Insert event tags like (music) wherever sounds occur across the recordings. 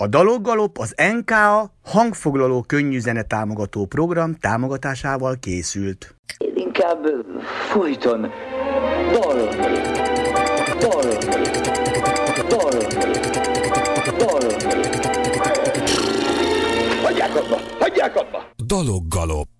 A Daloggalop az NKA hangfoglaló könnyűzene támogató program támogatásával készült. Én inkább folyton dal, dal, dal, dal. Hagyják abba, hagyják abba! Daloggalop.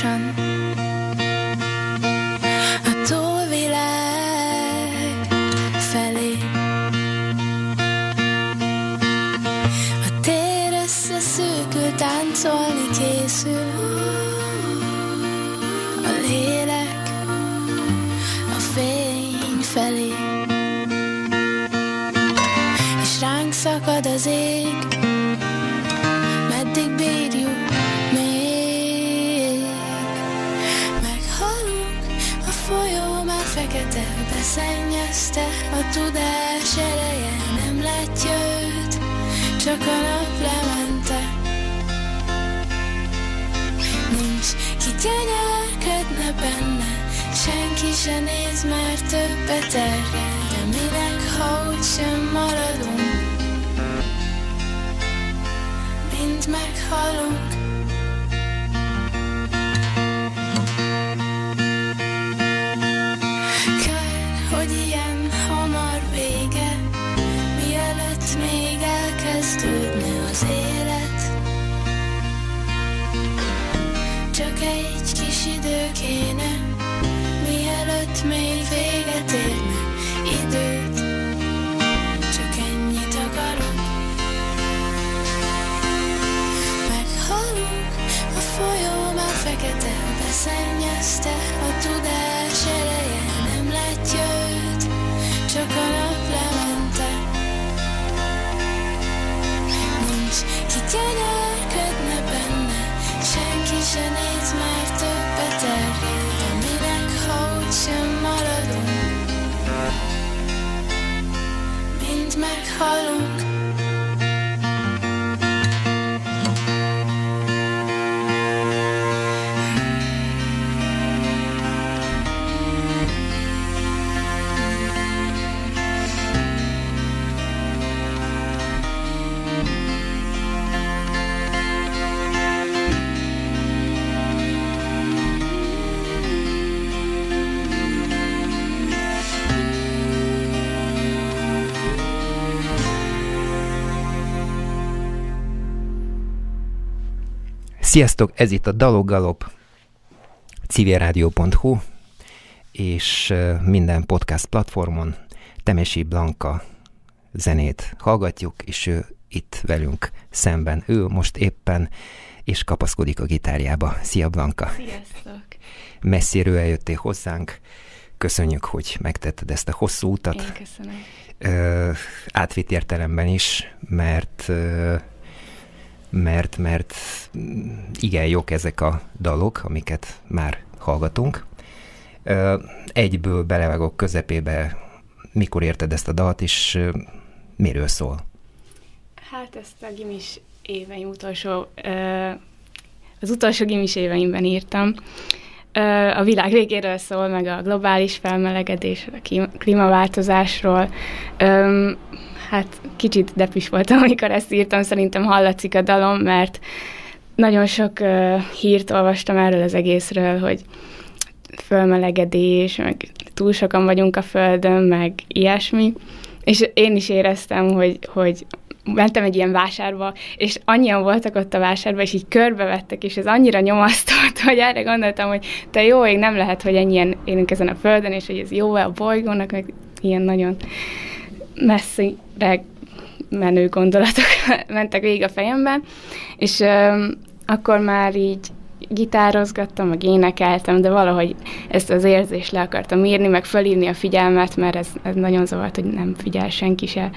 山。Sziasztok, ez itt a Daloggalop, civilradio.hu, és minden podcast platformon Temesi Blanka zenét hallgatjuk, és ő itt velünk szemben. Ő most éppen és kapaszkodik a gitárjába. Szia Blanka! Sziasztok! Messziről eljöttél hozzánk. Köszönjük, hogy megtetted ezt a hosszú utat. Én köszönöm. Ö, átvitt értelemben is, mert ö, mert, mert mm, igen jók ezek a dalok, amiket már hallgatunk. Egyből belevágok közepébe, mikor érted ezt a dalt, és miről szól? Hát ezt a gimis éveim utolsó, az utolsó gimis éveimben írtam. A világ végéről szól, meg a globális felmelegedés, a klímaváltozásról. Hát kicsit depis voltam, (laughs) amikor ezt írtam, szerintem hallatszik a dalom, mert nagyon sok hírt olvastam erről az egészről, hogy fölmelegedés, meg túl sokan vagyunk a Földön, meg ilyesmi. És én is éreztem, hogy, hogy mentem egy ilyen vásárba, és annyian voltak ott a vásárban, és így körbevettek, és ez annyira nyomasztott, (laughs) hogy erre gondoltam, hogy te jó ég, nem lehet, hogy ennyien élünk ezen a földön, és hogy ez jó a bolygónak, meg ilyen nagyon messzire menő gondolatok (laughs) mentek végig a fejemben, és öm, akkor már így gitározgattam, meg énekeltem, de valahogy ezt az érzést le akartam írni, meg fölírni a figyelmet, mert ez, ez nagyon zavart, hogy nem figyel senki se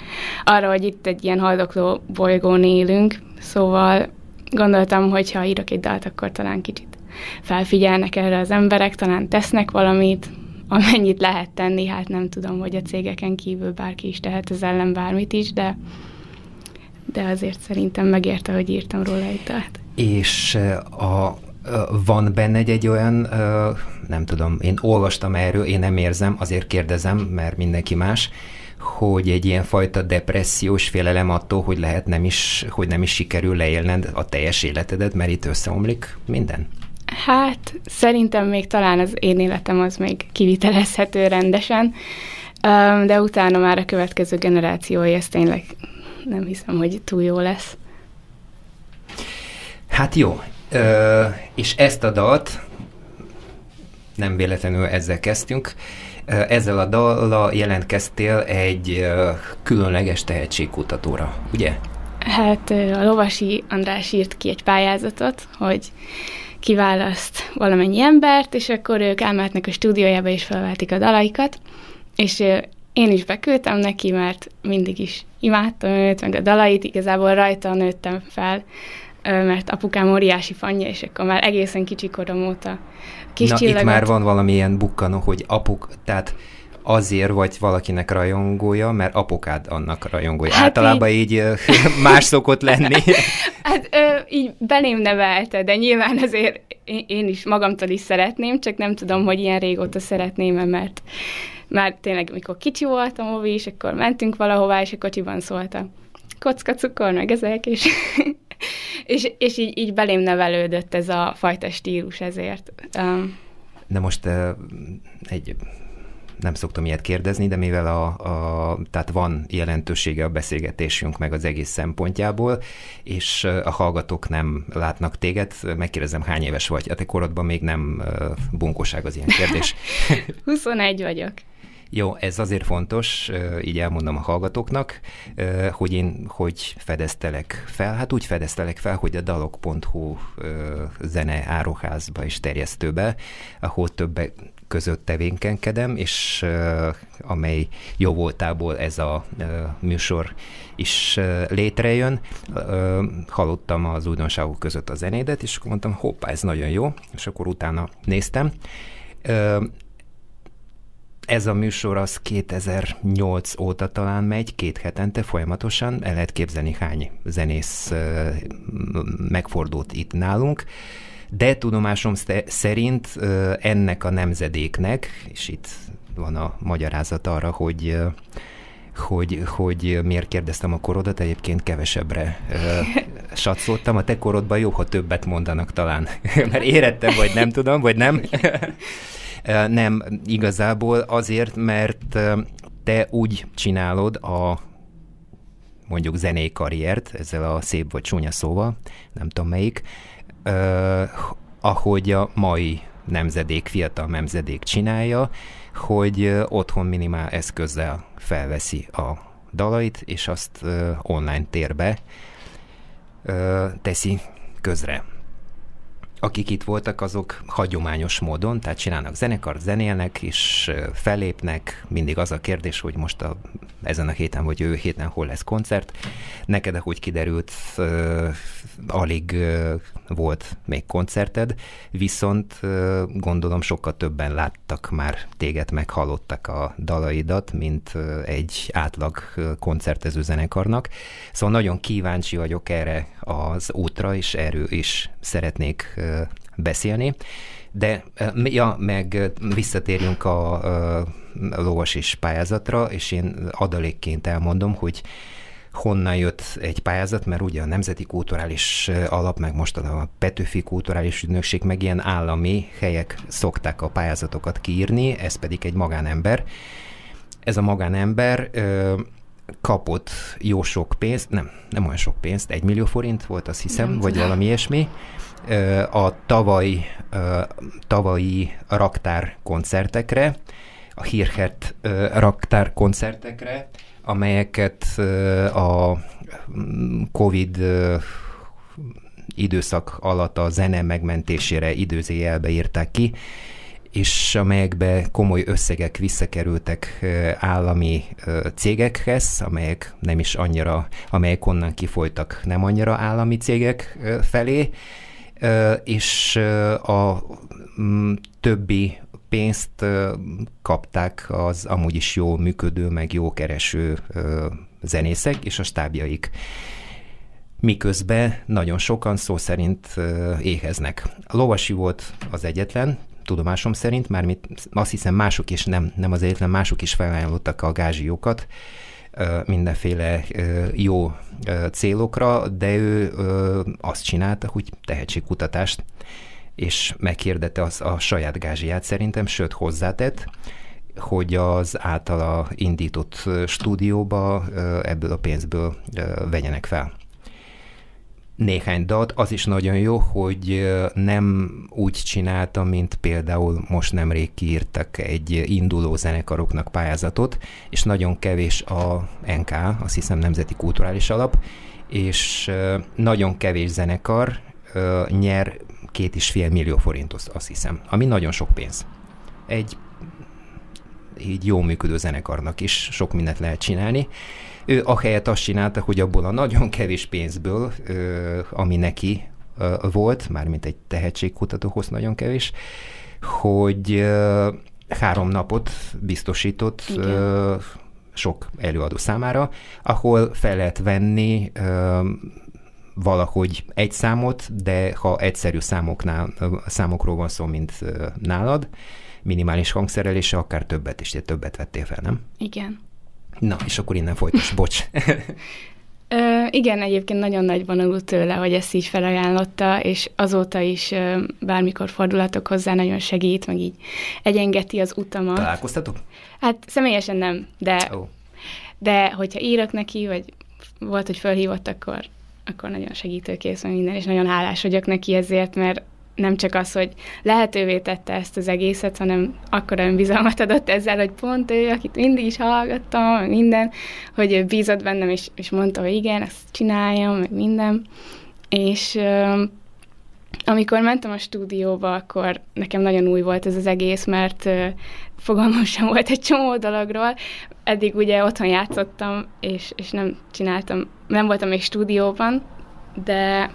arra, hogy itt egy ilyen haldokló bolygón élünk, szóval gondoltam, hogy ha írok egy dalt, akkor talán kicsit felfigyelnek erre az emberek, talán tesznek valamit, amennyit lehet tenni, hát nem tudom, hogy a cégeken kívül bárki is tehet ez ellen bármit is, de de azért szerintem megérte, hogy írtam róla egy. És a van benne egy, egy olyan, nem tudom, én olvastam erről, én nem érzem, azért kérdezem, mert mindenki más, hogy egy ilyen fajta depressziós félelem attól, hogy lehet nem is, hogy nem is sikerül leélned a teljes életedet, mert itt összeomlik minden? Hát szerintem még talán az én életem az még kivitelezhető rendesen, de utána már a következő generációi, ez tényleg nem hiszem, hogy túl jó lesz. Hát jó, Ö, és ezt a dalt, nem véletlenül ezzel kezdtünk, ezzel a dallal jelentkeztél egy különleges tehetségkutatóra, ugye? Hát a Lovasi András írt ki egy pályázatot, hogy kiválaszt valamennyi embert, és akkor ők elmehetnek a stúdiójába és felvehetik a dalaikat, és én is beküldtem neki, mert mindig is imádtam őt, meg a dalait, igazából rajta nőttem fel, mert apukám óriási fanya, és akkor már egészen kicsi korom óta kis Na, csillagot... itt már van valamilyen bukkanó, hogy apuk, tehát azért vagy valakinek rajongója, mert apukád annak rajongója. Hát Általában így, így (laughs) más szokott lenni. (laughs) hát ö, így belém nevelte, de nyilván azért én is magamtól is szeretném, csak nem tudom, hogy ilyen régóta szeretném -e, mert már tényleg, amikor kicsi voltam, Ovi, és akkor mentünk valahová, és a kocsiban szóltam. Kocka cukor, meg ezek, és (laughs) és, és így, így belém nevelődött ez a fajta stílus ezért. Um, de most uh, egy nem szoktam ilyet kérdezni, de mivel a, a, tehát van jelentősége a beszélgetésünk meg az egész szempontjából, és a hallgatók nem látnak téged, megkérdezem, hány éves vagy? A te korodban még nem bunkóság az ilyen kérdés. (laughs) 21 vagyok. Jó, ez azért fontos, így elmondom a hallgatóknak, hogy én hogy fedeztelek fel. Hát úgy fedeztelek fel, hogy a dalok.hu zene áruházba és terjesztőbe, ahol többek között tevékenykedem, és amely jó voltából ez a műsor is létrejön. Hallottam az újdonságok között a zenédet, és akkor mondtam, hoppá, ez nagyon jó, és akkor utána néztem ez a műsor az 2008 óta talán megy, két hetente folyamatosan, el lehet képzelni hány zenész megfordult itt nálunk, de tudomásom szerint ennek a nemzedéknek, és itt van a magyarázat arra, hogy hogy, hogy miért kérdeztem a korodat, egyébként kevesebbre uh, (laughs) satszoltam. A te korodban jó, ha többet mondanak talán, (laughs) mert érettem, vagy nem tudom, vagy nem. (laughs) Nem, igazából azért, mert te úgy csinálod a mondjuk zenei karriert, ezzel a szép vagy csúnya szóval, nem tudom melyik, uh, ahogy a mai nemzedék, fiatal nemzedék csinálja, hogy otthon minimál eszközzel felveszi a dalait, és azt online térbe teszi közre. Akik itt voltak, azok hagyományos módon, tehát csinálnak zenekart, zenélnek, és felépnek. Mindig az a kérdés, hogy most a, ezen a héten vagy ő héten hol lesz koncert. Neked, ahogy kiderült, alig volt még koncerted, viszont gondolom sokkal többen láttak már téged, meghallottak a dalaidat, mint egy átlag koncertező zenekarnak. Szóval nagyon kíváncsi vagyok erre az útra, és erről is szeretnék beszélni. De, ja, meg visszatérjünk a, a lovas pályázatra, és én adalékként elmondom, hogy honnan jött egy pályázat, mert ugye a Nemzeti Kulturális Alap, meg most a Petőfi Kulturális Ügynökség, meg ilyen állami helyek szokták a pályázatokat kiírni, ez pedig egy magánember. Ez a magánember kapott jó sok pénzt, nem, nem olyan sok pénzt, egy millió forint volt, azt hiszem, nem vagy tudom. valami ilyesmi, a tavaly, tavalyi raktár koncertekre, a hírhet raktár koncertekre, amelyeket a COVID időszak alatt a zene megmentésére időzéjelbe írták ki, és amelyekbe komoly összegek visszakerültek állami cégekhez, amelyek nem is annyira, amelyek onnan kifolytak nem annyira állami cégek felé, és a többi pénzt kapták az amúgy is jó működő, meg jó kereső zenészek és a stábjaik. Miközben nagyon sokan szó szerint éheznek. A Lovasi volt az egyetlen, tudomásom szerint, mármint azt hiszem mások is, nem, nem az egyetlen, mások is felajánlottak a gázsiókat mindenféle jó célokra, de ő azt csinálta, hogy tehetségkutatást és meghirdette az a saját gázsiát szerintem, sőt hozzátett, hogy az általa indított stúdióba ebből a pénzből vegyenek fel. Néhány dalt, az is nagyon jó, hogy nem úgy csinálta, mint például most nemrég kiírtak egy induló zenekaroknak pályázatot, és nagyon kevés a NK, azt hiszem Nemzeti Kulturális Alap, és nagyon kevés zenekar nyer két és fél millió forintot, azt hiszem, ami nagyon sok pénz. Egy így jó működő zenekarnak is sok mindent lehet csinálni. Ő ahelyett azt csinálta, hogy abból a nagyon kevés pénzből, ami neki volt, mármint egy tehetségkutatóhoz nagyon kevés, hogy három napot biztosított Igen. sok előadó számára, ahol fel lehet venni valahogy egy számot, de ha egyszerű számoknál, számokról van szó, mint nálad, minimális hangszerelése, akár többet is, többet vettél fel, nem? Igen. Na, és akkor innen folytas, bocs. Ö, igen, egyébként nagyon nagy vonalú tőle, hogy ezt így felajánlotta, és azóta is ö, bármikor fordulatok hozzá, nagyon segít, meg így egyengeti az utamat. Találkoztatok? Hát személyesen nem, de, oh. de hogyha írok neki, vagy volt, hogy felhívott, akkor akkor nagyon segítőkész van minden, és nagyon hálás vagyok neki ezért, mert nem csak az, hogy lehetővé tette ezt az egészet, hanem akkor önbizalmat adott ezzel, hogy pont ő, akit mindig is hallgattam, minden, hogy ő bízott bennem, és, és mondta, hogy igen, ezt csináljam, meg minden. És amikor mentem a stúdióba, akkor nekem nagyon új volt ez az egész, mert fogalmam sem volt egy csomó dologról. Eddig ugye otthon játszottam, és, és nem csináltam, nem voltam még stúdióban, de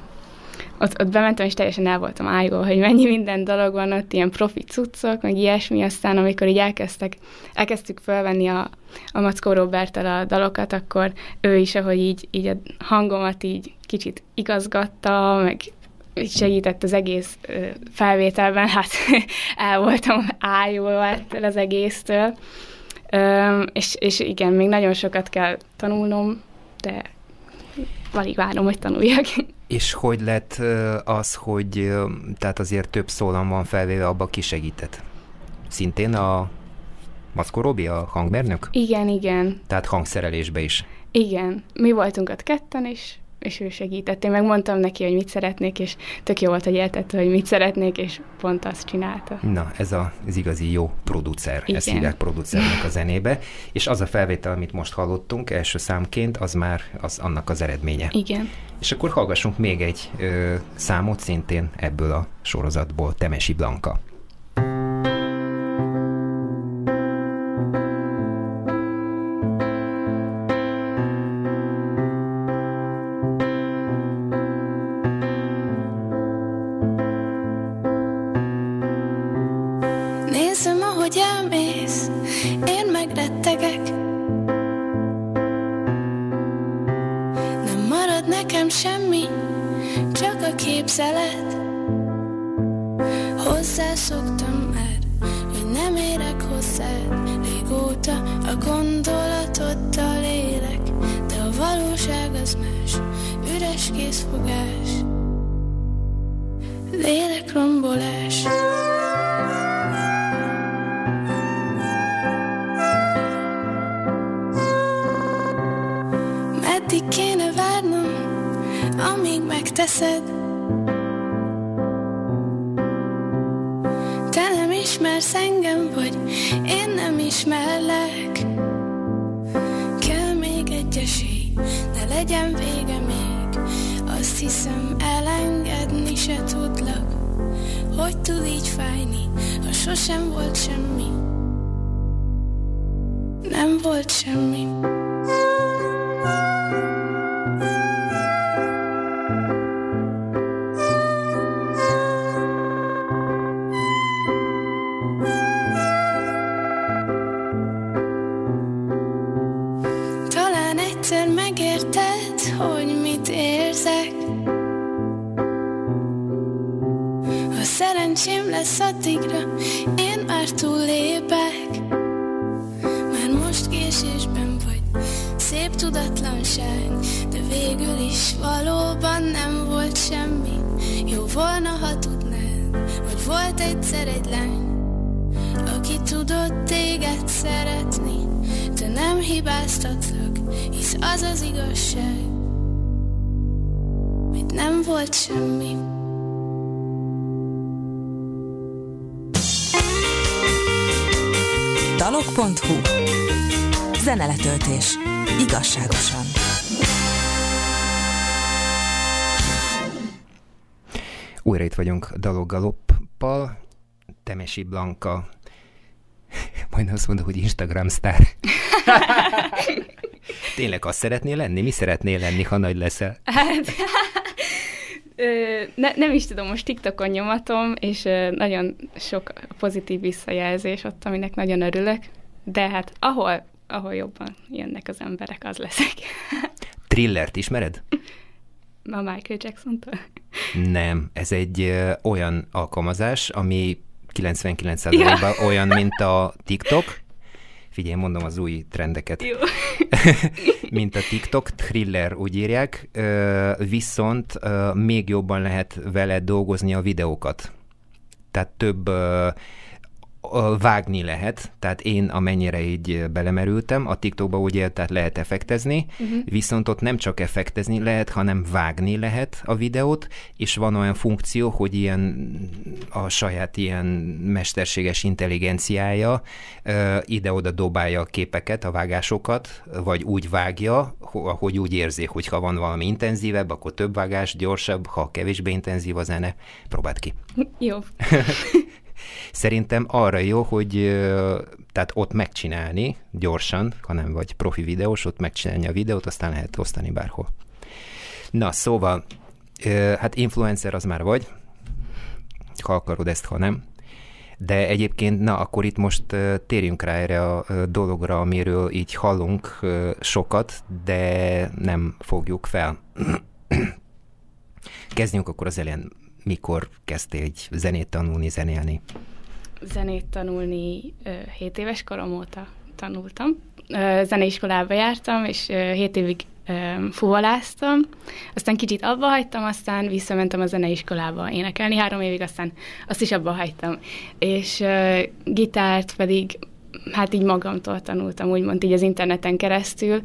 ott, ott bementem, és teljesen el voltam ájulva, hogy mennyi minden dolog van ott, ilyen profi cuccok, meg ilyesmi, aztán amikor így elkezdtek, elkezdtük felvenni a, a Mackó Robertel a dalokat, akkor ő is, ahogy így, így a hangomat így kicsit igazgatta, meg segített az egész felvételben, hát (laughs) el voltam ájulva ettől az egésztől. És, és igen, még nagyon sokat kell tanulnom, de alig várom, hogy tanuljak. És hogy lett az, hogy tehát azért több szólam van felvéve, abba ki segített? Szintén a Maszkó Robi, a hangmérnök? Igen, igen. Tehát hangszerelésbe is? Igen. Mi voltunk ott ketten, és és ő segített. Én megmondtam neki, hogy mit szeretnék, és tök jó volt, hogy értette, hogy mit szeretnék, és pont azt csinálta. Na, ez a, az igazi jó producer, Igen. ezt hívják producernek a zenébe, és az a felvétel, amit most hallottunk első számként, az már az annak az eredménye. Igen. És akkor hallgassunk még egy ö, számot szintén ebből a sorozatból, Temesi Blanka. Ismersz engem, vagy én nem ismerlek. Kell még egy esély, de legyen vége még. Azt hiszem, elengedni se tudlak. Hogy tud így fájni, ha sosem volt semmi? Nem volt semmi. Zeneletöltés. Igazságosan. Újra itt vagyunk Dalog Galoppal, Temesi Blanka, (laughs) majd azt mondom, hogy Instagram sztár. (laughs) Tényleg azt szeretnél lenni? Mi szeretnél lenni, ha nagy leszel? Hát, (laughs) ö, ne, nem is tudom, most TikTokon nyomatom, és ö, nagyon sok pozitív visszajelzés ott, aminek nagyon örülök, de hát ahol, ahol jobban jönnek az emberek, az leszek. (laughs) Trillert ismered? A Michael Jackson-tól. Nem, ez egy ö, olyan alkalmazás, ami 99%-ban olyan, mint a (laughs) TikTok. Figyelj, mondom az új trendeket. Jó. (laughs) mint a TikTok, thriller úgy írják, ö, viszont ö, még jobban lehet vele dolgozni a videókat. Tehát több vágni lehet, tehát én amennyire így belemerültem, a TikTokba ugye tehát lehet effektezni, uh-huh. viszont ott nem csak effektezni lehet, hanem vágni lehet a videót, és van olyan funkció, hogy ilyen a saját ilyen mesterséges intelligenciája ö, ide-oda dobálja a képeket, a vágásokat, vagy úgy vágja, ho- hogy úgy érzi, hogy ha van valami intenzívebb, akkor több vágás, gyorsabb, ha kevésbé intenzív a zene, próbáld ki. Jó. (laughs) Szerintem arra jó, hogy tehát ott megcsinálni gyorsan, ha nem vagy profi videós, ott megcsinálni a videót, aztán lehet osztani bárhol. Na, szóval, hát influencer az már vagy, ha akarod ezt, ha nem. De egyébként, na, akkor itt most térjünk rá erre a dologra, amiről így hallunk sokat, de nem fogjuk fel. Kezdjünk akkor az elején. Mikor kezdtél egy zenét tanulni, zenélni? Zenét tanulni ö, 7 éves korom óta tanultam. Zeneiskolába jártam, és ö, 7 évig ö, fuvoláztam. Aztán kicsit abba hagytam, aztán visszamentem a zeneiskolába énekelni három évig, aztán azt is abba hagytam. És ö, gitárt pedig hát így magamtól tanultam, úgymond így az interneten keresztül.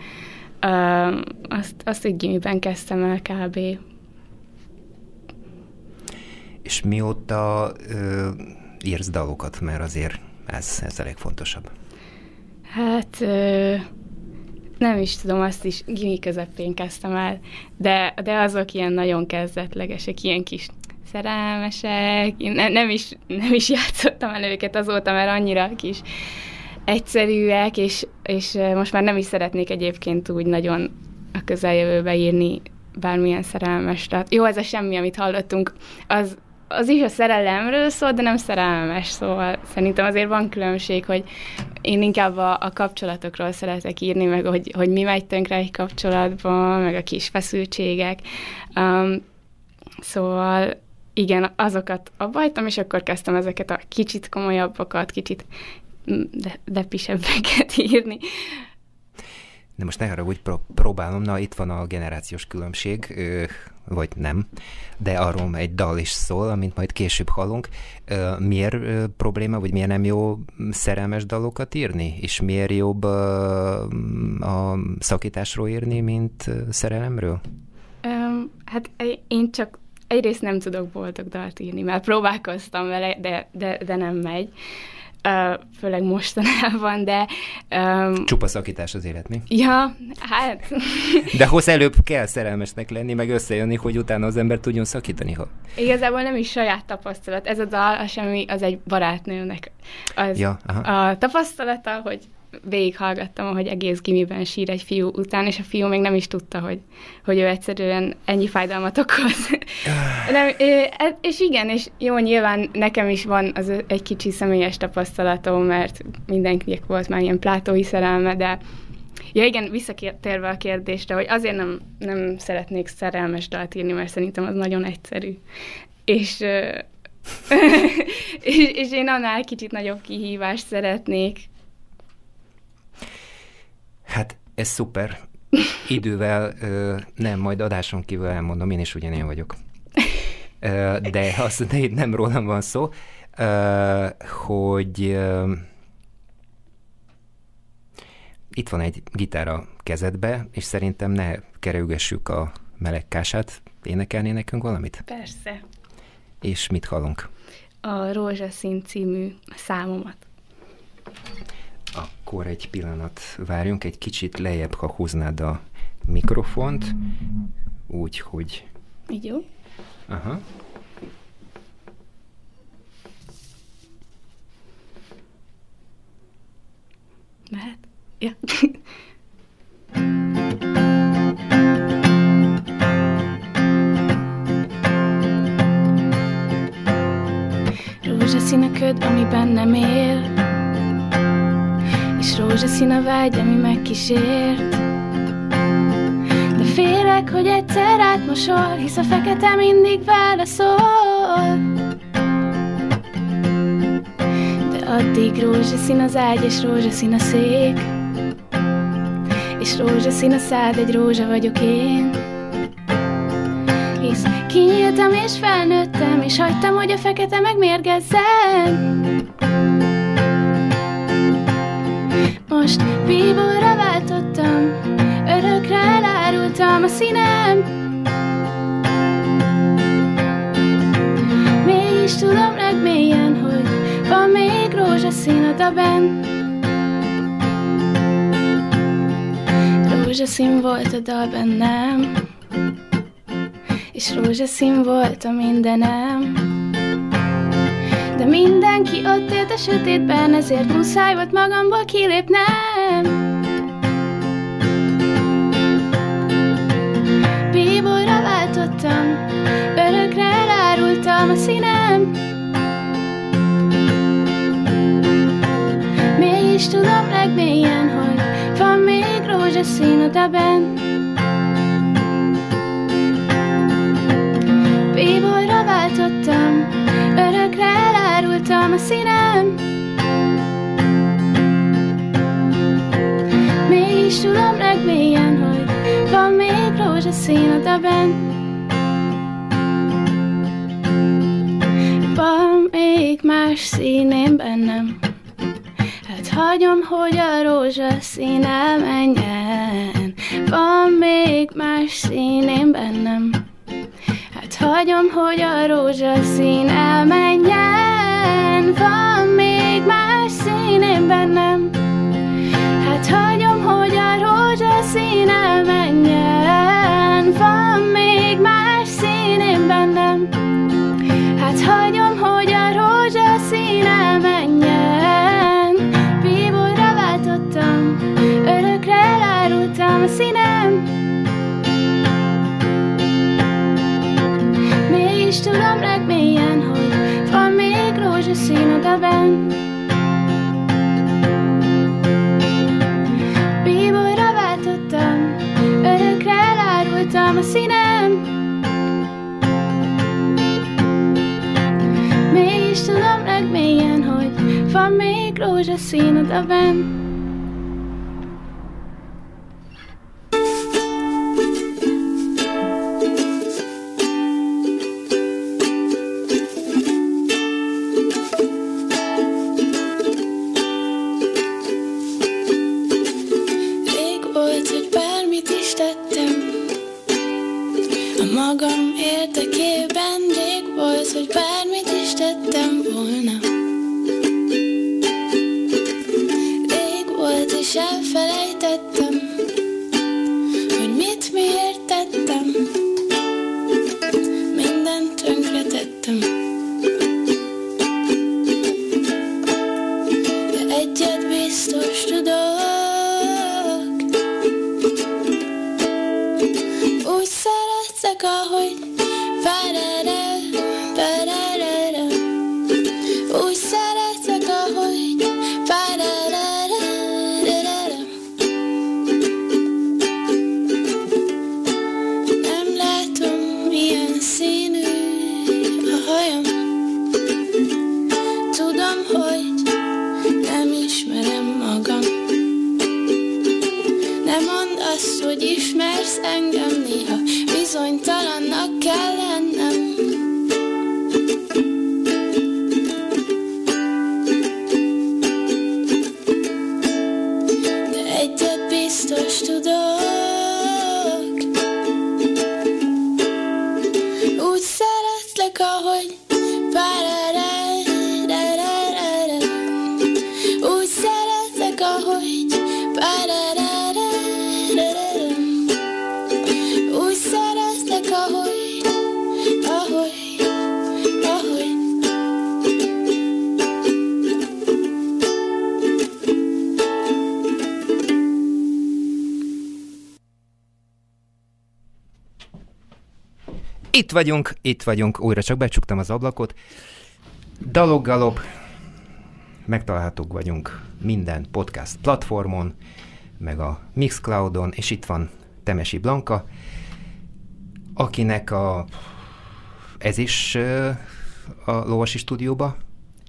Uh, azt, azt egy gimiben kezdtem el kb. És mióta ö, írsz dalokat, mert azért ez, ez a legfontosabb. Hát ö, nem is tudom, azt is gimi közepén kezdtem el, de, de azok ilyen nagyon kezdetlegesek, ilyen kis szerelmesek, ne, nem, is, nem is (laughs) játszottam el őket azóta, mert annyira kis egyszerűek, és, és most már nem is szeretnék egyébként úgy nagyon a közeljövőbe írni bármilyen szerelmes. Tehát jó, ez a semmi, amit hallottunk, az, az is a szerelemről szól, de nem szerelmes, szóval szerintem azért van különbség, hogy én inkább a, a kapcsolatokról szeretek írni, meg hogy, hogy mi megy tönkre egy kapcsolatban, meg a kis feszültségek. Um, szóval igen, azokat abba és akkor kezdtem ezeket a kicsit komolyabbakat, kicsit de, depisebbeket (laughs) írni. De most ne úgy pró- próbálom, na itt van a generációs különbség, ö, vagy nem, de arról egy dal is szól, amint majd később hallunk. Ö, miért ö, probléma, vagy miért nem jó szerelmes dalokat írni? És miért jobb ö, a szakításról írni, mint szerelemről? Um, hát én csak egyrészt nem tudok boldog dalt írni, mert próbálkoztam vele, de, de, de nem megy. Uh, főleg mostanában, de... Um, Csupa szakítás az élet, mi? Ja, hát... (laughs) de hoz előbb kell szerelmesnek lenni, meg összejönni, hogy utána az ember tudjon szakítani. Ha... Igazából nem is saját tapasztalat. Ez a dal, az semmi, az egy barátnőnek az ja, aha. a tapasztalata, hogy végighallgattam, hogy egész gimiben sír egy fiú után, és a fiú még nem is tudta, hogy, hogy ő egyszerűen ennyi fájdalmat okoz. (sighs) nem, e, és igen, és jó, nyilván nekem is van az egy kicsi személyes tapasztalatom, mert mindenkinek volt már ilyen plátói szerelme, de Ja igen, visszatérve a kérdésre, hogy azért nem, nem szeretnék szerelmes dalt írni, mert szerintem az nagyon egyszerű. És, (laughs) és, és én annál kicsit nagyobb kihívást szeretnék, Hát ez szuper. Idővel nem, majd adáson kívül elmondom, én is ugyanilyen vagyok. De az de itt nem rólam van szó, hogy itt van egy gitár a kezedbe, és szerintem ne kerülgessük a melegkását. Énekelné nekünk valamit? Persze. És mit hallunk? A Rózsaszín című számomat. Akkor egy pillanat várjunk, egy kicsit lejjebb, ha húznád a mikrofont, úgy, hogy... Így jó? Aha. Mehet? Ja. Rózsaszín a köd, ami bennem él, és rózsaszín a vágy, ami megkísért De félek, hogy egyszer átmosol Hisz a fekete mindig válaszol. De addig rózsaszín az ágy és rózsaszín a szék. És rózsaszín a szád, egy rózsa vagyok én. Hisz kinyíltam és felnőttem És hagytam, hogy a fekete megmérgezzen most bíborra váltottam, örökre elárultam a színem. Mégis tudom legmélyen, hogy van még rózsaszín a daben. Rózsaszín volt a dal bennem, és rózsaszín volt a mindenem. De mindenki ott élt a sötétben, ezért muszáj volt magamból kilépnem. Bíborra váltottam, örökre elárultam a színem. Mégis tudom legmélyen, hogy van még rózsaszín a deben. Bíborra váltottam, örökre elárultam a színem Mégis tudom legmélyen, hogy van még rózsaszín a deben Van még más színén bennem. Hát hagyom, hogy a rózsaszín elmenjen. Van még más szín én bennem. Hát hagyom, hogy a rózsaszín elmenjen Van még más szín bennem. Hát hagyom, hogy a rózsaszín elmenjen Van még más szín bennem. Hát hagyom, hogy a rózsaszín elmenjen Bíborra váltottam, örökre elárultam a színem. Mégis tudom odabenn Bíborra váltottam, örökre elárultam a színem Mégis tudom legmélyen, hogy van még rózsaszín odabenn Rég ahogy Parara, Itt vagyunk, itt vagyunk, újra csak becsuktam az ablakot. Daloggalop, megtalálhatók vagyunk minden podcast platformon, meg a Mixcloudon, és itt van Temesi Blanka, akinek a ez is a Lovasi stúdióba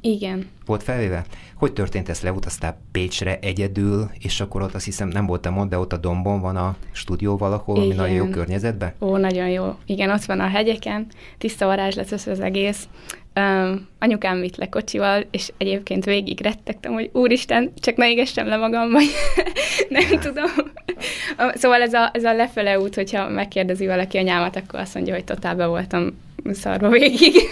Igen. volt felvéve. Hogy történt ez? Leutaztál Pécsre egyedül, és akkor ott azt hiszem nem voltam ott, de ott a dombon van a stúdió valahol, ami Igen. nagyon jó környezetben. Ó, nagyon jó. Igen, ott van a hegyeken, tiszta varázslat össze az egész. Um, anyukám vitt le kocsival, és egyébként végig rettegtem, hogy úristen, csak ne égessem le magam, vagy (laughs) nem (laughs) tudom. Szóval ez a, ez a lefele út, hogyha megkérdezi valaki anyámat, akkor azt mondja, hogy totál be voltam szarva végig. (laughs)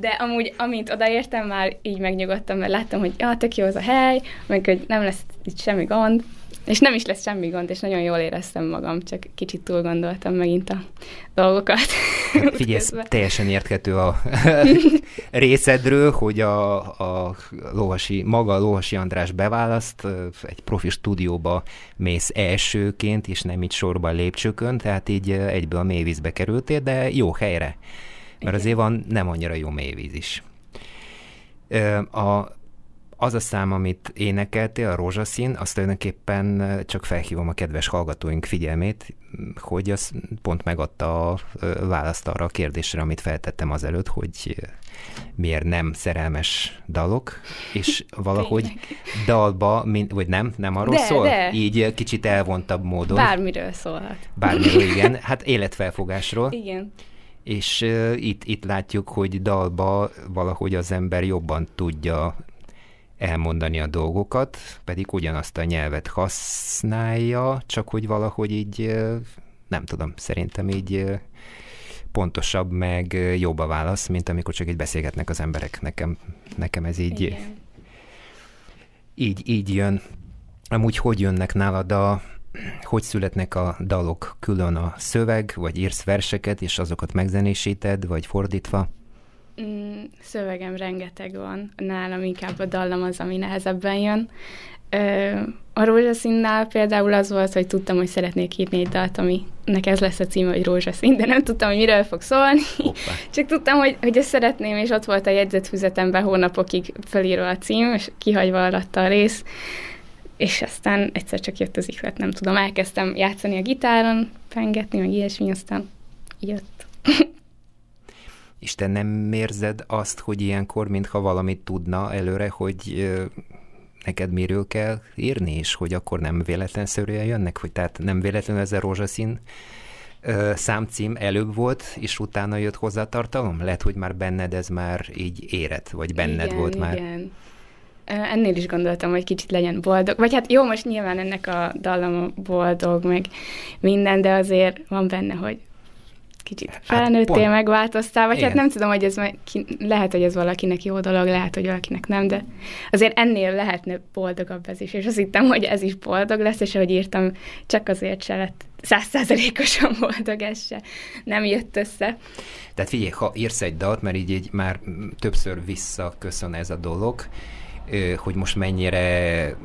De amúgy, amint odaértem, már így megnyugodtam, mert láttam, hogy ja, tök jó az a hely, meg hogy nem lesz itt semmi gond, és nem is lesz semmi gond, és nagyon jól éreztem magam, csak kicsit túl gondoltam megint a dolgokat. (laughs) Figyelj, ez útközben. teljesen érthető a (laughs) részedről, hogy a, a Lovasi, maga a Lovasi András beválaszt, egy profi stúdióba mész elsőként, és nem így sorban lépcsőkön, tehát így egyből a mélyvízbe kerültél, de jó helyre. Mert Igen. azért van nem annyira jó mélyvíz is. A, az a szám, amit énekeltél, a rózsaszín, azt tulajdonképpen csak felhívom a kedves hallgatóink figyelmét, hogy az pont megadta a választ arra a kérdésre, amit feltettem azelőtt, hogy miért nem szerelmes dalok, és (laughs) valahogy dalba, min- vagy nem, nem arról De, szól? de. Így kicsit elvontabb módon. Bármiről szólhat. Bármiről, (laughs) igen. Hát életfelfogásról. Igen. És uh, itt, itt látjuk, hogy dalba valahogy az ember jobban tudja elmondani a dolgokat, pedig ugyanazt a nyelvet használja, csak hogy valahogy így, nem tudom, szerintem így pontosabb, meg jobb a válasz, mint amikor csak így beszélgetnek az emberek. Nekem, nekem ez így, Igen. így, így jön. Amúgy hogy jönnek nálad a, hogy születnek a dalok? Külön a szöveg, vagy írsz verseket, és azokat megzenésíted, vagy fordítva? Mm, szövegem rengeteg van, nálam inkább a dallam az, ami nehezebben jön. Ö, a rózsaszínnál például az volt, hogy tudtam, hogy szeretnék írni egy dalt, aminek ez lesz a címe, hogy rózsaszín, de nem tudtam, hogy miről fog szólni. Hoppá. (laughs) Csak tudtam, hogy, hogy ezt szeretném, és ott volt a jegyzetfüzetemben hónapokig felírva a cím, és kihagyva alatta a rész. És aztán egyszer csak jött az ihlet, nem tudom, elkezdtem játszani a gitáron, pengetni, meg ilyesmi, aztán jött. (laughs) És te nem érzed azt, hogy ilyenkor, mintha valamit tudna előre, hogy neked miről kell írni, és hogy akkor nem véletlenszerűen jönnek, hogy tehát nem véletlenül ez a rózsaszín számcím előbb volt, és utána jött hozzá tartalom? Lehet, hogy már benned ez már így érett, vagy benned igen, volt már. Igen. Ennél is gondoltam, hogy kicsit legyen boldog. Vagy hát jó, most nyilván ennek a dallam boldog, meg minden, de azért van benne, hogy kicsit hát felnőttél, hát megváltoztál, vagy hát Igen. hát nem tudom, hogy ez ki, lehet, hogy ez valakinek jó dolog, lehet, hogy valakinek nem, de azért ennél lehetne boldogabb ez is, és azt hittem, hogy ez is boldog lesz, és ahogy írtam, csak azért se lett százszázalékosan (laughs) boldog, ez se nem jött össze. Tehát figyelj, ha írsz egy dalt, mert így, így már többször visszaköszön ez a dolog, hogy most mennyire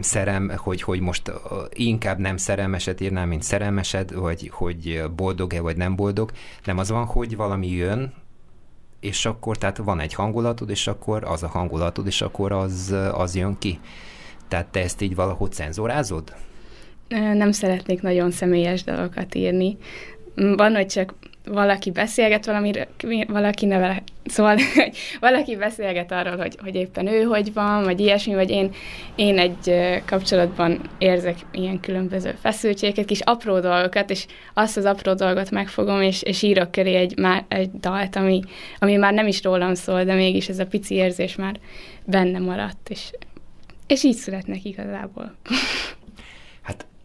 szerem, hogy, hogy most inkább nem szerelmeset írnám, mint szerelmesed, vagy hogy boldog-e, vagy nem boldog. Nem az van, hogy valami jön, és akkor tehát van egy hangulatod, és akkor az a hangulatod, és akkor az, az jön ki. Tehát te ezt így valahogy cenzorázod? Nem szeretnék nagyon személyes dolgokat írni. Van, hogy csak valaki beszélget valamiről, valaki neve, szóval, (laughs) hogy valaki beszélget arról, hogy, hogy éppen ő hogy van, vagy ilyesmi, vagy én, én egy kapcsolatban érzek ilyen különböző feszültségeket, kis apró dolgokat, és azt az apró dolgot megfogom, és, és írok köré egy, már, egy dalt, ami, ami már nem is rólam szól, de mégis ez a pici érzés már benne maradt, és, és így születnek igazából. (laughs)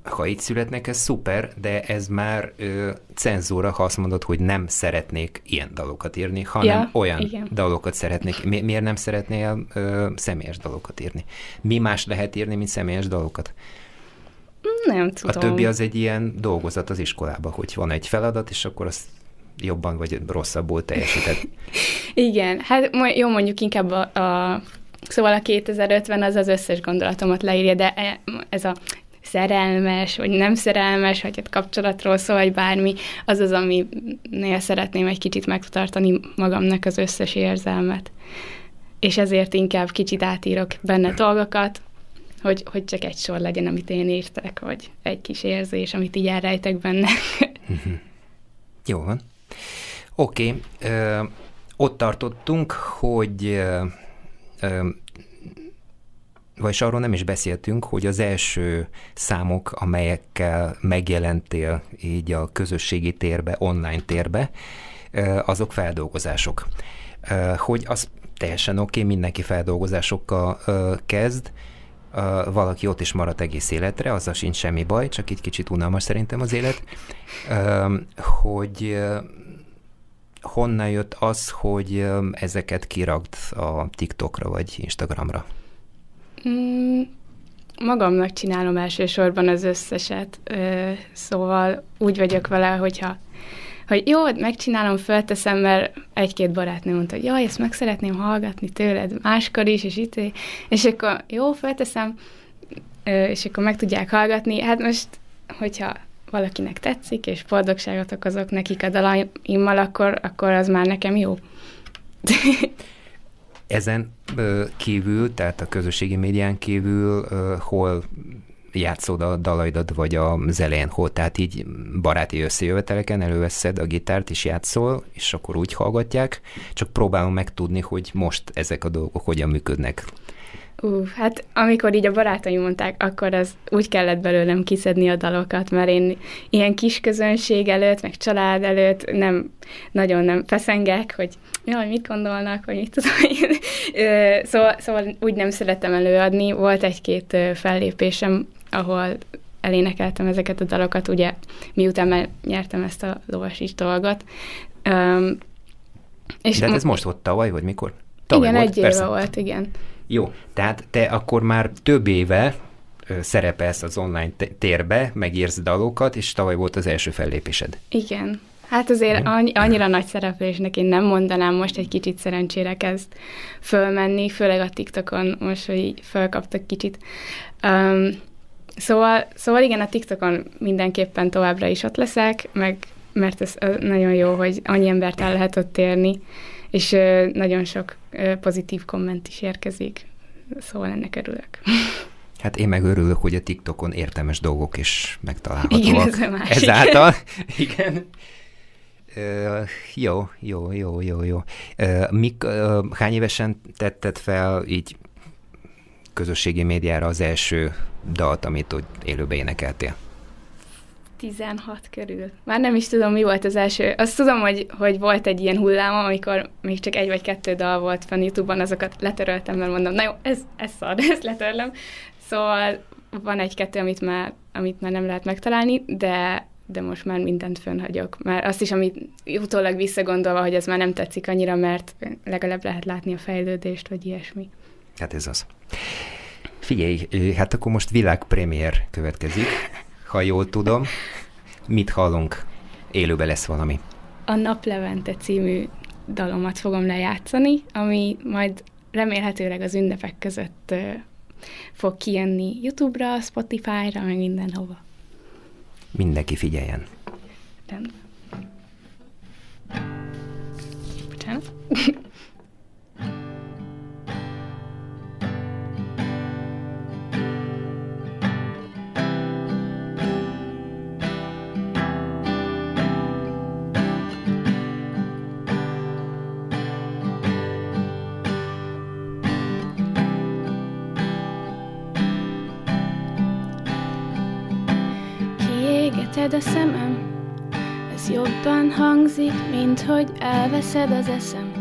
ha így születnek, ez szuper, de ez már ö, cenzúra, ha azt mondod, hogy nem szeretnék ilyen dalokat írni, hanem ja, olyan igen. dalokat szeretnék. Mi, miért nem szeretnél ö, személyes dalokat írni? Mi más lehet írni, mint személyes dalokat? Nem tudom. A többi az egy ilyen dolgozat az iskolába, hogy van egy feladat, és akkor azt jobban vagy rosszabbul teljesíted. (laughs) igen, hát jó mondjuk inkább a, a Szóval a 2050 az az összes gondolatomat leírja, de e, ez a szerelmes, vagy nem szerelmes, vagy egy kapcsolatról szól, vagy bármi, az az, aminél szeretném egy kicsit megtartani magamnak az összes érzelmet. És ezért inkább kicsit átírok benne dolgokat, hogy, hogy csak egy sor legyen, amit én írtak, vagy egy kis érzés, amit így elrejtek benne. Jó van. Oké, okay. ott tartottunk, hogy ö, ö, vagyis arról nem is beszéltünk, hogy az első számok, amelyekkel megjelentél így a közösségi térbe, online térbe, azok feldolgozások. Hogy az teljesen oké, okay, mindenki feldolgozásokkal kezd, valaki ott is maradt egész életre, azzal sincs semmi baj, csak itt kicsit unalmas szerintem az élet, hogy honnan jött az, hogy ezeket kiragd a TikTokra vagy Instagramra? Mm, magamnak csinálom elsősorban az összeset, szóval úgy vagyok vele, hogyha hogy jó, megcsinálom, fölteszem, mert egy-két barátnő mondta, hogy jaj, ezt meg szeretném hallgatni tőled máskor is, és itt, és akkor jó, fölteszem, és akkor meg tudják hallgatni. Hát most, hogyha valakinek tetszik, és boldogságot okozok nekik a dalaimmal, akkor, akkor az már nekem jó. (laughs) Ezen kívül, tehát a közösségi médián kívül, hol játszod a dalaidat, vagy a elején hol, tehát így baráti összejöveteleken előveszed a gitárt, és játszol, és akkor úgy hallgatják, csak próbálom megtudni, hogy most ezek a dolgok hogyan működnek. Ú, hát amikor így a barátaim mondták, akkor az úgy kellett belőlem kiszedni a dalokat, mert én ilyen kis közönség előtt, meg család előtt nem, nagyon nem feszengek, hogy jaj, mit gondolnak, vagy mit tudom én. (laughs) Szóval, szóval úgy nem szeretem előadni. Volt egy-két fellépésem, ahol elénekeltem ezeket a dalokat, ugye miután nyertem ezt a lovasíts dolgot. Um, és De hát ez most volt tavaly, vagy mikor? Tavaly igen, volt, egy éve volt, igen. Jó, tehát te akkor már több éve szerepelsz az online térbe, megírsz dalokat, és tavaly volt az első fellépésed. Igen. Hát azért annyi, annyira nagy szereplésnek én nem mondanám, most egy kicsit szerencsére kezd fölmenni, főleg a TikTokon most, hogy fölkaptak kicsit. Um, szóval, szóval igen, a TikTokon mindenképpen továbbra is ott leszek, meg mert ez nagyon jó, hogy annyi embert el lehet ott érni, és nagyon sok pozitív komment is érkezik, szóval ennek örülök. Hát én meg örülök, hogy a TikTokon értelmes dolgok is megtalálhatóak. Igen, ez a másik. Ezáltal, (laughs) igen. Uh, jó, jó, jó, jó, jó. Uh, mik, uh, hány évesen tetted fel így közösségi médiára az első dalt, amit úgy élőbe énekeltél? 16 körül. Már nem is tudom, mi volt az első. Azt tudom, hogy, hogy volt egy ilyen hullám, amikor még csak egy vagy kettő dal volt fenn YouTube-ban, azokat letöröltem, mert mondom, na jó, ez, ez szar, (laughs) ezt letörlöm. Szóval van egy-kettő, amit már, amit már nem lehet megtalálni, de de most már mindent fönnhagyok. Már azt is, amit utólag visszagondolva, hogy ez már nem tetszik annyira, mert legalább lehet látni a fejlődést, vagy ilyesmi. Hát ez az. Figyelj, hát akkor most világpremiér következik ha jól tudom. Mit hallunk? Élőben lesz valami. A Naplevente című dalomat fogom lejátszani, ami majd remélhetőleg az ünnepek között fog kijönni YouTube-ra, Spotify-ra, meg mindenhova. Mindenki figyeljen. Rendben. Bocsánat. Elveszed a szemem, ez jobban hangzik, mint hogy elveszed az eszem.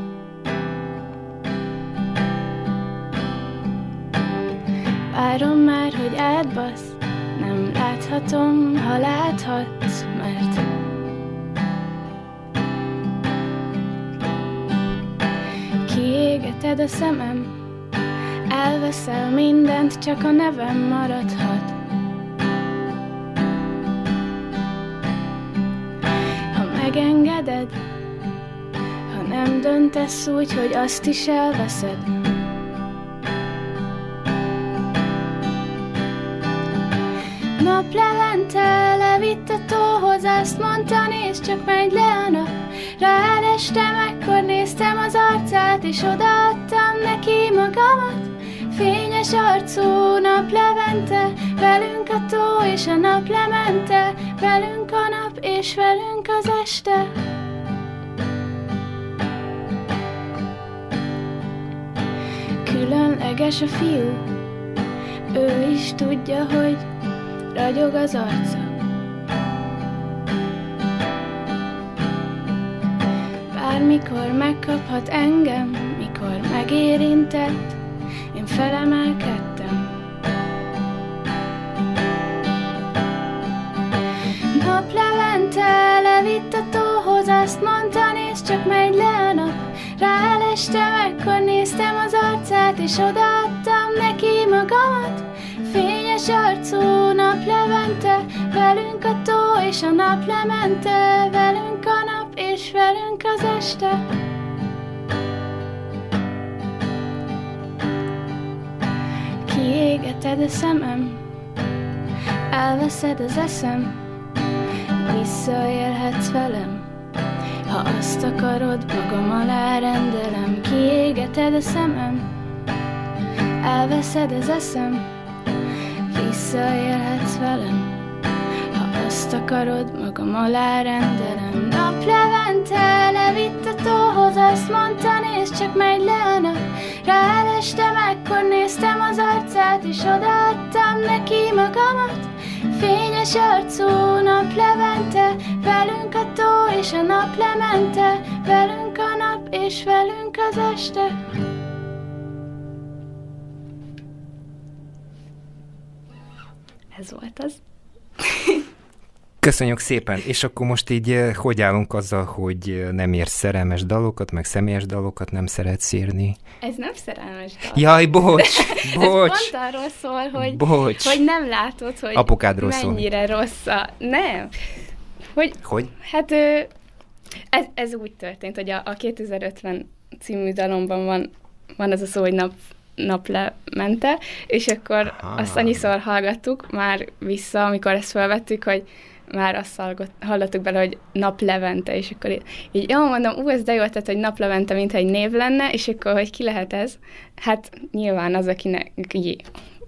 Várom már, hogy átbasz, nem láthatom, ha láthatsz, mert kiégeted a szemem, elveszel mindent, csak a nevem maradhat. Megengeded, ha nem döntesz úgy, hogy azt is elveszed. Naplevente levitt a tóhoz, azt mondta, nézd, csak megy le a nap. Ráestem, ekkor néztem az arcát, és odaadtam neki magamat. Fényes arcú naplevente, velünk a tó és a nap lemente, velünk a nap és velünk az este. Különleges a fiú, ő is tudja, hogy ragyog az arca. Bármikor megkaphat engem, mikor megérintett, én felemelkedtem. Naplevente levitt a tóhoz, azt mondta, nézd, csak megy le a nap. Ráelestem, ekkor néztem az arcát, és odaadtam neki magamat. Fényes arcú naplevente, velünk a tó és a nap lemente, velünk a nap és velünk az este. kiégeted a szemem, elveszed az eszem, visszaélhetsz velem, ha azt akarod, magam alá rendelem, kiégeted a szemem, elveszed az eszem, visszaélhetsz velem, ha azt akarod, magam alá rendelem. Naplevente levitt a tóhoz, azt mondta, nézd, csak megy le a nap, ráestem, ekkor néztem az és odaadtam neki magamat. Fényes arcú nap levente, velünk a tó és a nap lemente, velünk a nap és velünk az este. Ez volt az. (laughs) Köszönjük szépen, és akkor most így eh, hogy állunk azzal, hogy eh, nem érsz szerelmes dalokat, meg személyes dalokat nem szeretsz írni? Ez nem szerelmes dal. Jaj, bocs, bocs, (laughs) Ez pont arról szól, hogy, bocs. hogy nem látod, hogy Apukádról szól. mennyire rossz a... Nem. Hogy, Hogy? hát ez, ez úgy történt, hogy a, a 2050 című dalomban van, van az a szó, hogy nap, naplemente, és akkor Aha. azt annyiszor hallgattuk már vissza, amikor ezt felvettük, hogy már azt hallgott, hallottuk bele, hogy naplevente, és akkor így, így jó, mondom, ú, ez de jó, tehát, hogy naplevente, mintha egy név lenne, és akkor, hogy ki lehet ez? Hát nyilván az, akinek így,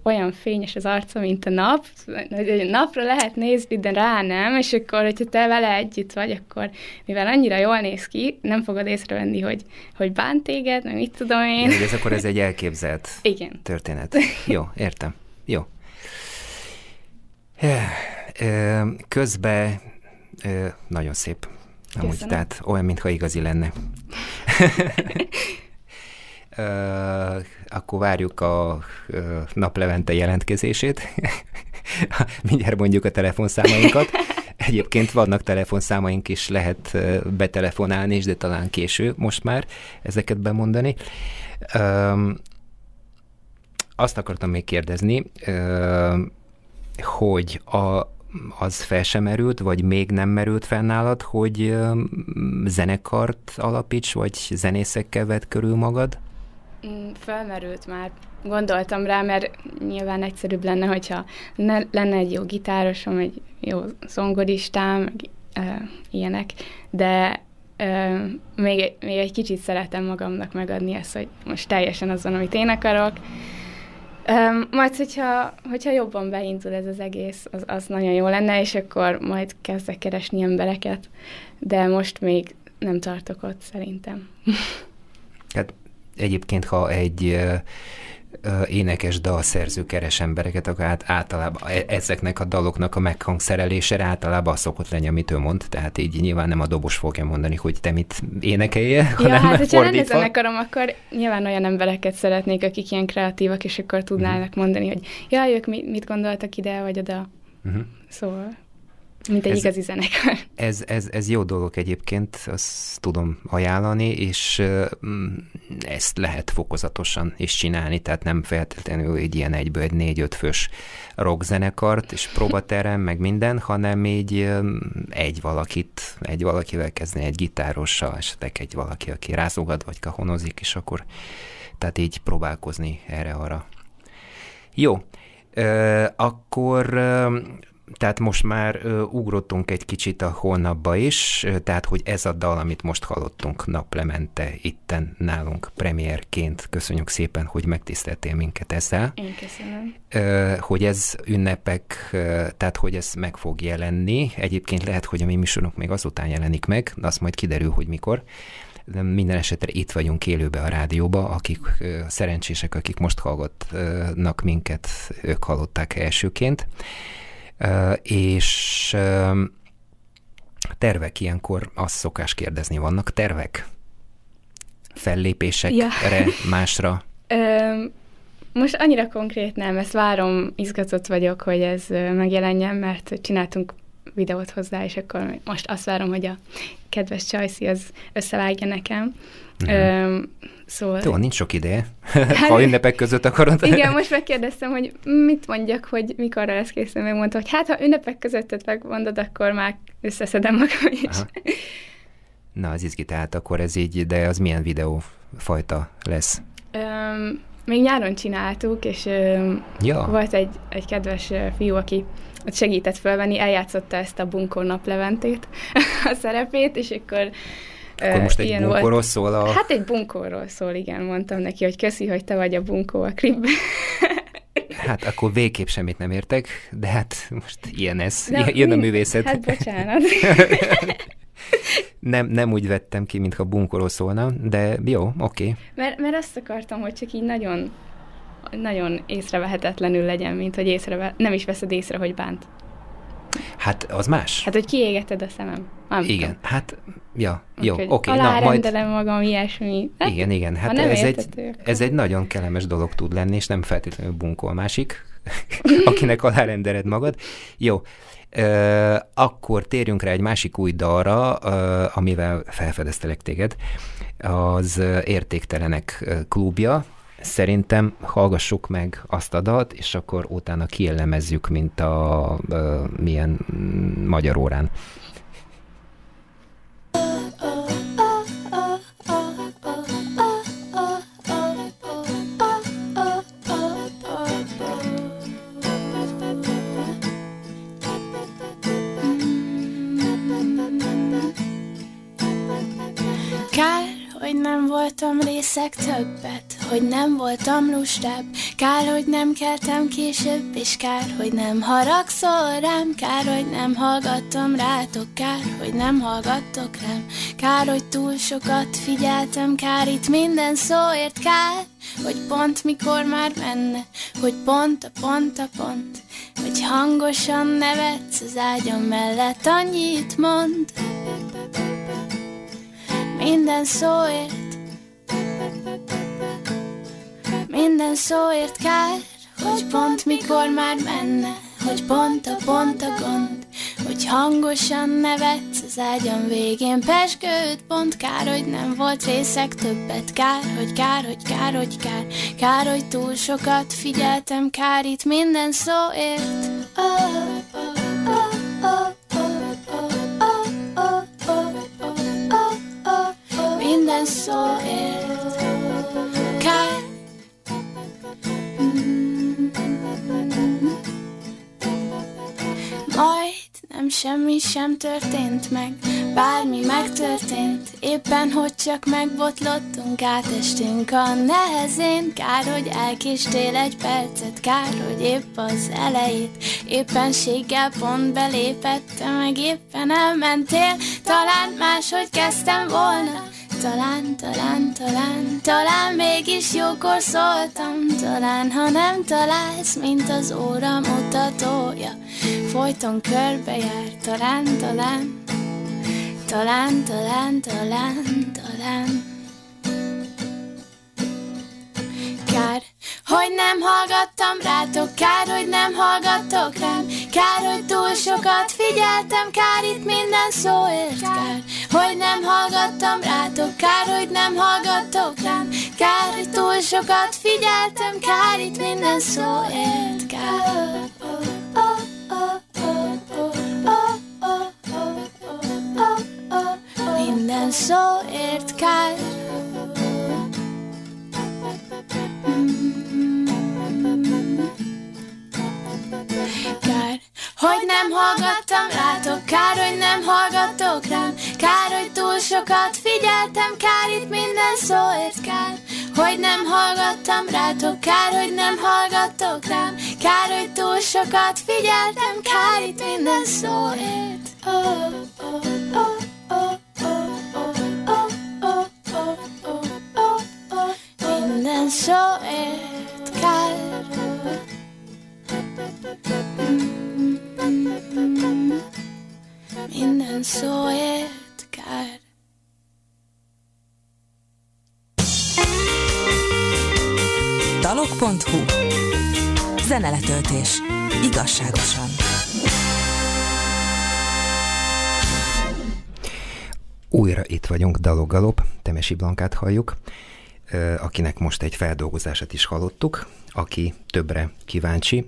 olyan fényes az arca, mint a nap, hogy napra lehet nézni, de rá nem, és akkor, hogyha te vele együtt vagy, akkor mivel annyira jól néz ki, nem fogod észrevenni, hogy, hogy bánt téged, meg mit tudom én. Hogy ez akkor ez egy elképzelt Igen. történet. Jó, értem. Jó. (laughs) Közben nagyon szép. Amúgy, tehát olyan, mintha igazi lenne. (laughs) Akkor várjuk a naplevente jelentkezését. (laughs) Mindjárt mondjuk a telefonszámainkat. Egyébként vannak telefonszámaink is, lehet betelefonálni is, de talán késő most már ezeket bemondani. Azt akartam még kérdezni, hogy a, az fel sem merült, vagy még nem merült fel nálad, hogy zenekart alapíts, vagy zenészekkel vedd körül magad? Mm, Felmerült már. Gondoltam rá, mert nyilván egyszerűbb lenne, hogyha ne, lenne egy jó gitárosom, egy jó zongoristám, ö, ilyenek, de ö, még, még egy kicsit szeretem magamnak megadni ezt, hogy most teljesen azon, amit én akarok. Majd, hogyha, hogyha jobban beindul ez az egész, az, az nagyon jó lenne, és akkor majd kezdek keresni embereket, de most még nem tartok ott szerintem. (laughs) Hát egyébként, ha egy énekes dalszerző keres embereket, akkor hát általában e- ezeknek a daloknak a meghangszerelése általában az szokott lenni, amit ő mond, tehát így nyilván nem a dobos fogja mondani, hogy te mit énekelje, Ja, hanem hát hogyha lenne zenekarom, akkor nyilván olyan embereket szeretnék, akik ilyen kreatívak, és akkor tudnának Mhm. mondani, hogy ja, ők mit, mit gondoltak ide vagy oda. Uh-huh. Szóval, mint egy Ez- igazi zenekar. Ez, ez, ez jó dolog egyébként, azt tudom ajánlani, és mm, ezt lehet fokozatosan is csinálni, tehát nem feltétlenül egy ilyen egyből egy négy-öt fős rockzenekart, és próbaterem, meg minden, hanem így egy valakit, egy valakivel kezdeni, egy gitárossal, esetleg egy valaki, aki rázogad, vagy kahonozik, és akkor tehát így próbálkozni erre-arra. Jó, akkor tehát most már ö, ugrottunk egy kicsit a holnapba is, ö, tehát hogy ez a dal, amit most hallottunk naplemente itten nálunk premierként, köszönjük szépen, hogy megtiszteltél minket ezzel, Én köszönöm. ö, hogy ez ünnepek, ö, tehát hogy ez meg fog jelenni, egyébként lehet, hogy a mi műsorunk még azután jelenik meg, de azt majd kiderül, hogy mikor, de minden esetre itt vagyunk élőbe a rádióba, akik ö, szerencsések, akik most hallgatnak minket, ők hallották elsőként. És tervek ilyenkor azt szokás kérdezni, vannak tervek? Fellépésekre, Ja. (laughs) másra? Most annyira konkrét nem, ezt várom, izgatott vagyok, hogy ez megjelenjen, mert csináltunk videót hozzá, és akkor most azt várom, hogy a kedves Csajci az összevágja nekem. Ö, szóval... Jó, nincs sok ideje, ha ünnepek között akarod. Igen, most megkérdeztem, hogy mit mondjak, hogy mikorra lesz készen, megmondta, hogy hát, ha ünnepek között megmondod, akkor már összeszedem magam is. Aha. Na, az izgi, tehát akkor ez így, de az milyen videó fajta lesz? Öm, még nyáron csináltuk, és öm, Ja, volt egy, egy kedves fiú, aki ott segített fölvenni, eljátszotta ezt a bunkó napleventét, (laughs) a szerepét, és akkor akkor most egy ilyen bunkóról szól a... Hát egy bunkóról szól, igen, mondtam neki, hogy köszi, hogy te vagy a bunkó a klipben. (laughs) Hát akkor végképp semmit nem értek, de hát most ilyen ez, De ilyen, ilyen a mind- művészet. Hát bocsánat. (laughs) nem, nem úgy vettem ki, mintha bunkorról szólna, de jó, oké. Mert, mert azt akartam, hogy csak így nagyon nagyon észrevehetetlenül legyen, mint hogy észreve, nem is veszed észre, hogy bánt. Hát az más. Hát, hogy kiégeted a szemem. Nem igen, tudom. hát, ja, jó, oké, majd... Alárendelem magam, ilyesmi. Hát, Igen, igen, hát ez egy, érthető, akkor- ez egy nagyon kellemes dolog tud lenni, és nem feltétlenül bunkol másik, (laughs) akinek alárendeled magad. Jó, ö, akkor térjünk rá egy másik új dalra, ö, amivel felfedeztelek téged, az Értéktelenek klubja. Szerintem hallgassuk meg azt a dalt, és akkor utána kielemezzük, mint a ö, milyen mm, magyar órán. Voltam részek többet, hogy nem voltam lustább. Kár, hogy nem keltem később, és kár, hogy nem haragszol rám. Kár, hogy nem hallgattam rátok, kár, hogy nem hallgattok rám. Kár, hogy túl sokat figyeltem, kár itt minden szóért, kár, hogy pont mikor már menne, hogy pont a pont a pont, hogy hangosan nevetsz az ágyam mellett, annyit mond. Minden szóért Minden szóért kár, hogy pont mikor már menne, hogy pont a pont a gond, hogy hangosan nevetsz az ágyam végén Pesgőd pont kár, hogy nem volt részek többet Kár, hogy kár, hogy kár, hogy kár Kár, hogy túl sokat figyeltem Kár itt minden szóért oh, oh, oh. Minden szóért nem semmi sem történt meg, bármi megtörtént, éppen hogy csak megbotlottunk, átestünk a nehezén, kár, hogy elkéstél egy percet, kár, hogy épp az elejét, éppenséggel pont belépette, meg éppen elmentél, talán máshogy kezdtem volna, talán, talán, talán, talán mégis jókor szóltam, talán, ha nem találsz, mint az óra mutatója, folyton körbejár, talán, talán, talán, talán, talán, talán. Kár, hogy nem hallgattam rátok, kár, hogy nem hallgattok rám, kár, hogy túl sokat figyeltem, kár itt minden szóért, kár, hogy nem hallgattam rátok, kár, hogy nem hallgattok rám, kár, hogy túl sokat figyeltem, kár itt minden szóért, kár. Minden szóért kár. Hogy nem hallgattam rátok, kár, hogy nem hallgattok rám Kár, hogy túl sokat figyeltem, kár itt minden szóért kár Hogy nem hallgattam rátok, kár, hogy nem hallgattok rám Kár, hogy túl sokat figyeltem, kár itt minden szóért oh, oh, oh. minden szóért kár. Minden szóért kár. Dalok.hu Zeneletöltés. Igazságosan. Újra itt vagyunk, Dalogalop, Temesi Blankát halljuk, akinek most egy feldolgozását is hallottuk, aki többre kíváncsi,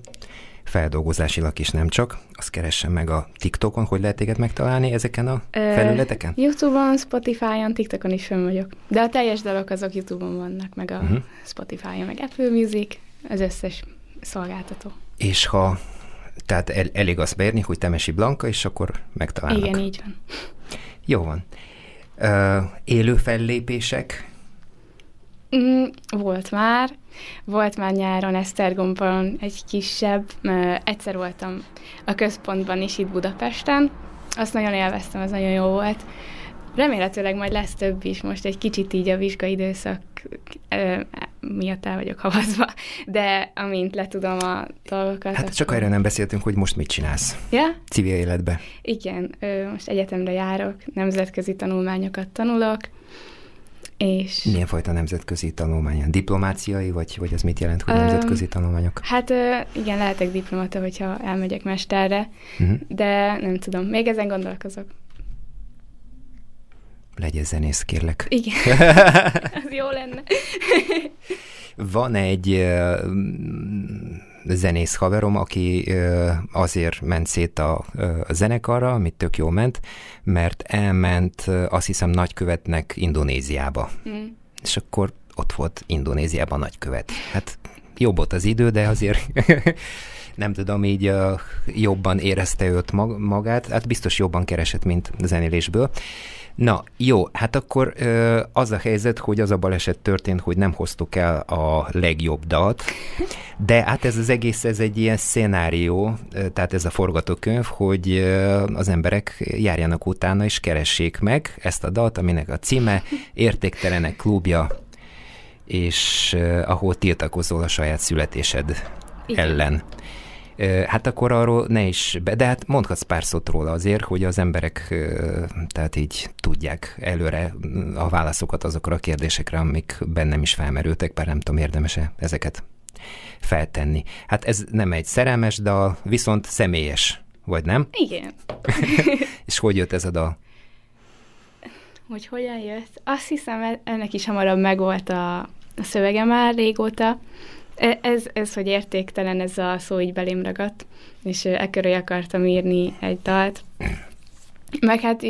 feldolgozásilag is nem csak, azt keressen meg a TikTokon, hogy lehet téged megtalálni ezeken a Ö, felületeken? Youtube-on, Spotify-on, TikTokon is fönn vagyok. De a teljes dalok azok Youtube-on vannak, meg a uh-huh. Spotify-on, meg Apple Music, az összes szolgáltató. És ha, tehát el, elég azt beírni, hogy Temesi Blanka, és akkor megtalálnak. Igen, így van. Jó van. Ö, élő fellépések, Mm, volt már. Volt már nyáron Esztergomban egy kisebb. Egyszer voltam a központban is itt Budapesten. Azt nagyon élveztem, az nagyon jó volt. Remélhetőleg majd lesz több is, most egy kicsit így a vizsgaidőszak miatt el vagyok havazva, de amint letudom a dolgokat... Hát csak erre nem beszéltünk, hogy most mit csinálsz Ja? civil életbe. Igen, most egyetemre járok, nemzetközi tanulmányokat tanulok, és Milyen fajta nemzetközi tanulmány? Diplomáciai, vagy, vagy ez mit jelent, hogy nemzetközi tanulmányok? hát igen, lehetek diplomata, hogyha elmegyek mesterre, Mhm. de nem tudom, még ezen gondolkozok. Legyen zenész, kérlek. Igen, (laughs) (laughs) az jó lenne. Van egy zenész haverom, aki azért ment szét a, zenekarra, amit tök jó ment, mert elment, azt hiszem, nagykövetnek Indonéziába. Mm. És akkor ott volt Indonéziában nagykövet. Hát jobb volt az idő, de azért (laughs) nem tudom, így uh, jobban érezte őt mag- magát, hát biztos jobban keresett, mint zenélésből. Na, jó, hát akkor ö, az a helyzet, hogy az a baleset történt, hogy nem hoztuk el a legjobb dalt, de hát ez az egész, ez egy ilyen szenárió, tehát ez a forgatókönyv, hogy az emberek járjanak utána és keressék meg ezt a dalt, aminek a címe Értéktelenek klubja, és ahol tiltakozol a saját születésed Igen. ellen. Hát akkor arról ne is, be, de hát mondhatsz pár szót róla azért, hogy az emberek tehát így tudják előre a válaszokat azokra a kérdésekre, amik bennem is felmerültek, bár nem tudom, érdemese ezeket feltenni. Hát ez nem egy szerelmes dal, viszont személyes, vagy nem? Igen. (laughs) És hogy jött ez a dal? Hogy hogyan jött? Azt hiszem, ennek is hamarabb megvolt a, a szövege már régóta. E- Ez, ez, hogy értéktelen, ez a szó így belém ragadt, és e körül akartam írni egy dalt. Meg hát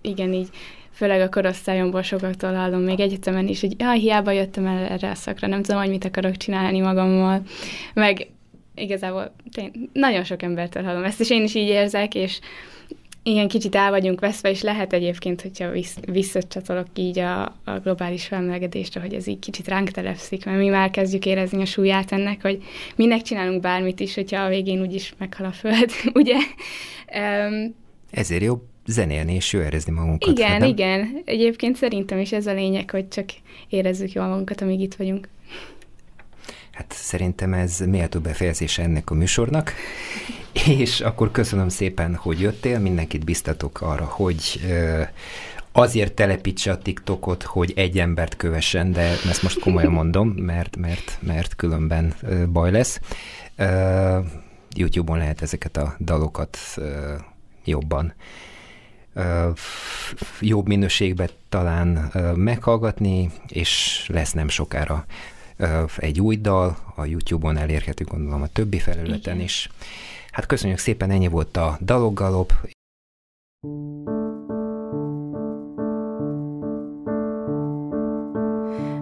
igen, így főleg a korosztályomból sokaktól hallom még egyetemen is, hogy jaj, hiába jöttem el erre a szakra, nem tudom, hogy mit akarok csinálni magammal. Meg igazából tény, nagyon sok embertől hallom ezt, és én is így érzek, és igen, kicsit el vagyunk veszve, és lehet egyébként, hogyha vissz, visszacsatolok így a, a globális felmelegedésre, hogy ez így kicsit ránk telepszik, mert mi már kezdjük érezni a súlyát ennek, hogy minek csinálunk bármit is, hogyha a végén úgyis meghal a föld, (laughs) ugye? Um, Ezért jobb zenélni és jó érezni magunkat. hát igen, nem? igen. Egyébként szerintem is ez a lényeg, hogy csak érezzük jól magunkat, amíg itt vagyunk. Hát szerintem ez méltó befejezése ennek a műsornak, (laughs) és akkor köszönöm szépen, hogy jöttél, mindenkit biztatok arra, hogy azért telepítse a TikTokot, hogy egy embert kövessen, de ezt most komolyan (laughs) mondom, mert, mert, mert különben baj lesz. YouTube-on lehet ezeket a dalokat jobban jobb minőségben talán meghallgatni, és lesz nem sokára egy új dal, a YouTube-on elérhető gondolom a többi felületen Igen. is. Hát köszönjük szépen, ennyi volt a Daloggalop.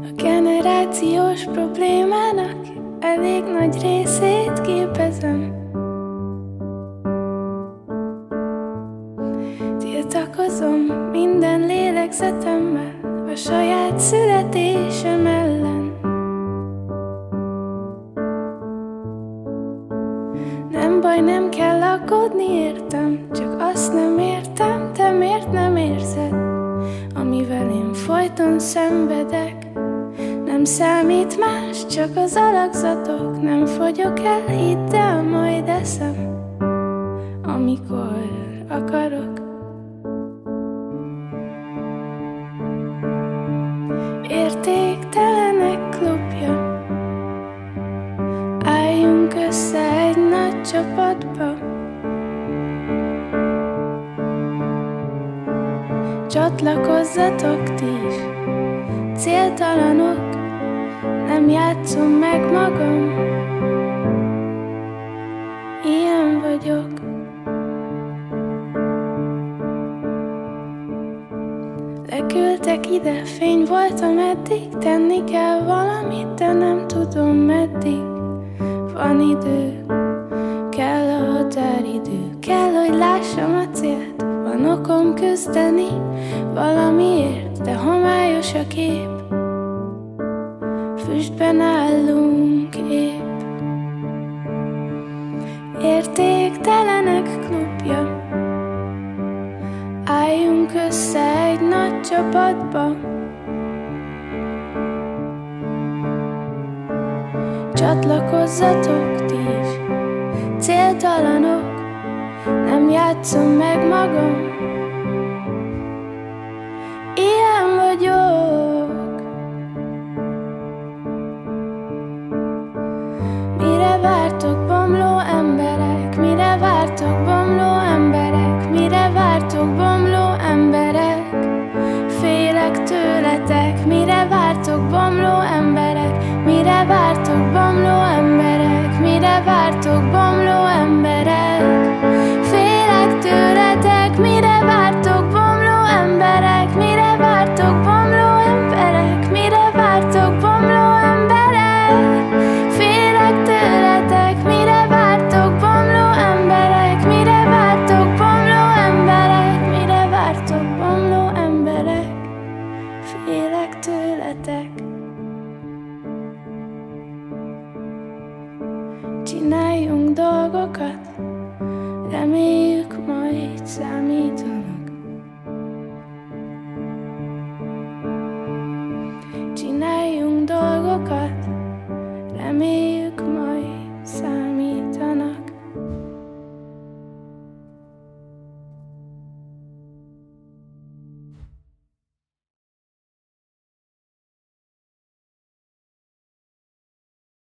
A generációs problémának elég nagy részét képezem. Tiltakozom minden lélegzetemmel a saját születésem Nem számít más, csak az alakzatok, nem fogyok el, hidd el, majd eszem, amikor akarok. Értéktelenek klubja, álljunk össze egy nagy csapatba. Csatlakozzatok ti is, céltalanok, nem játszom meg magam. Ilyen vagyok. Leküldtek ide, fény voltam eddig, tenni kell valamit, de nem tudom meddig. Van idő, kell a határidő, kell, hogy lássam a célt. Van okom küzdeni valamiért, de homályos a kép. Füstben állunk épp. Értéktelenek klubja, álljunk össze egy nagy csapatba. Csatlakozzatok ti is, céltalanok, nem játszom meg magam.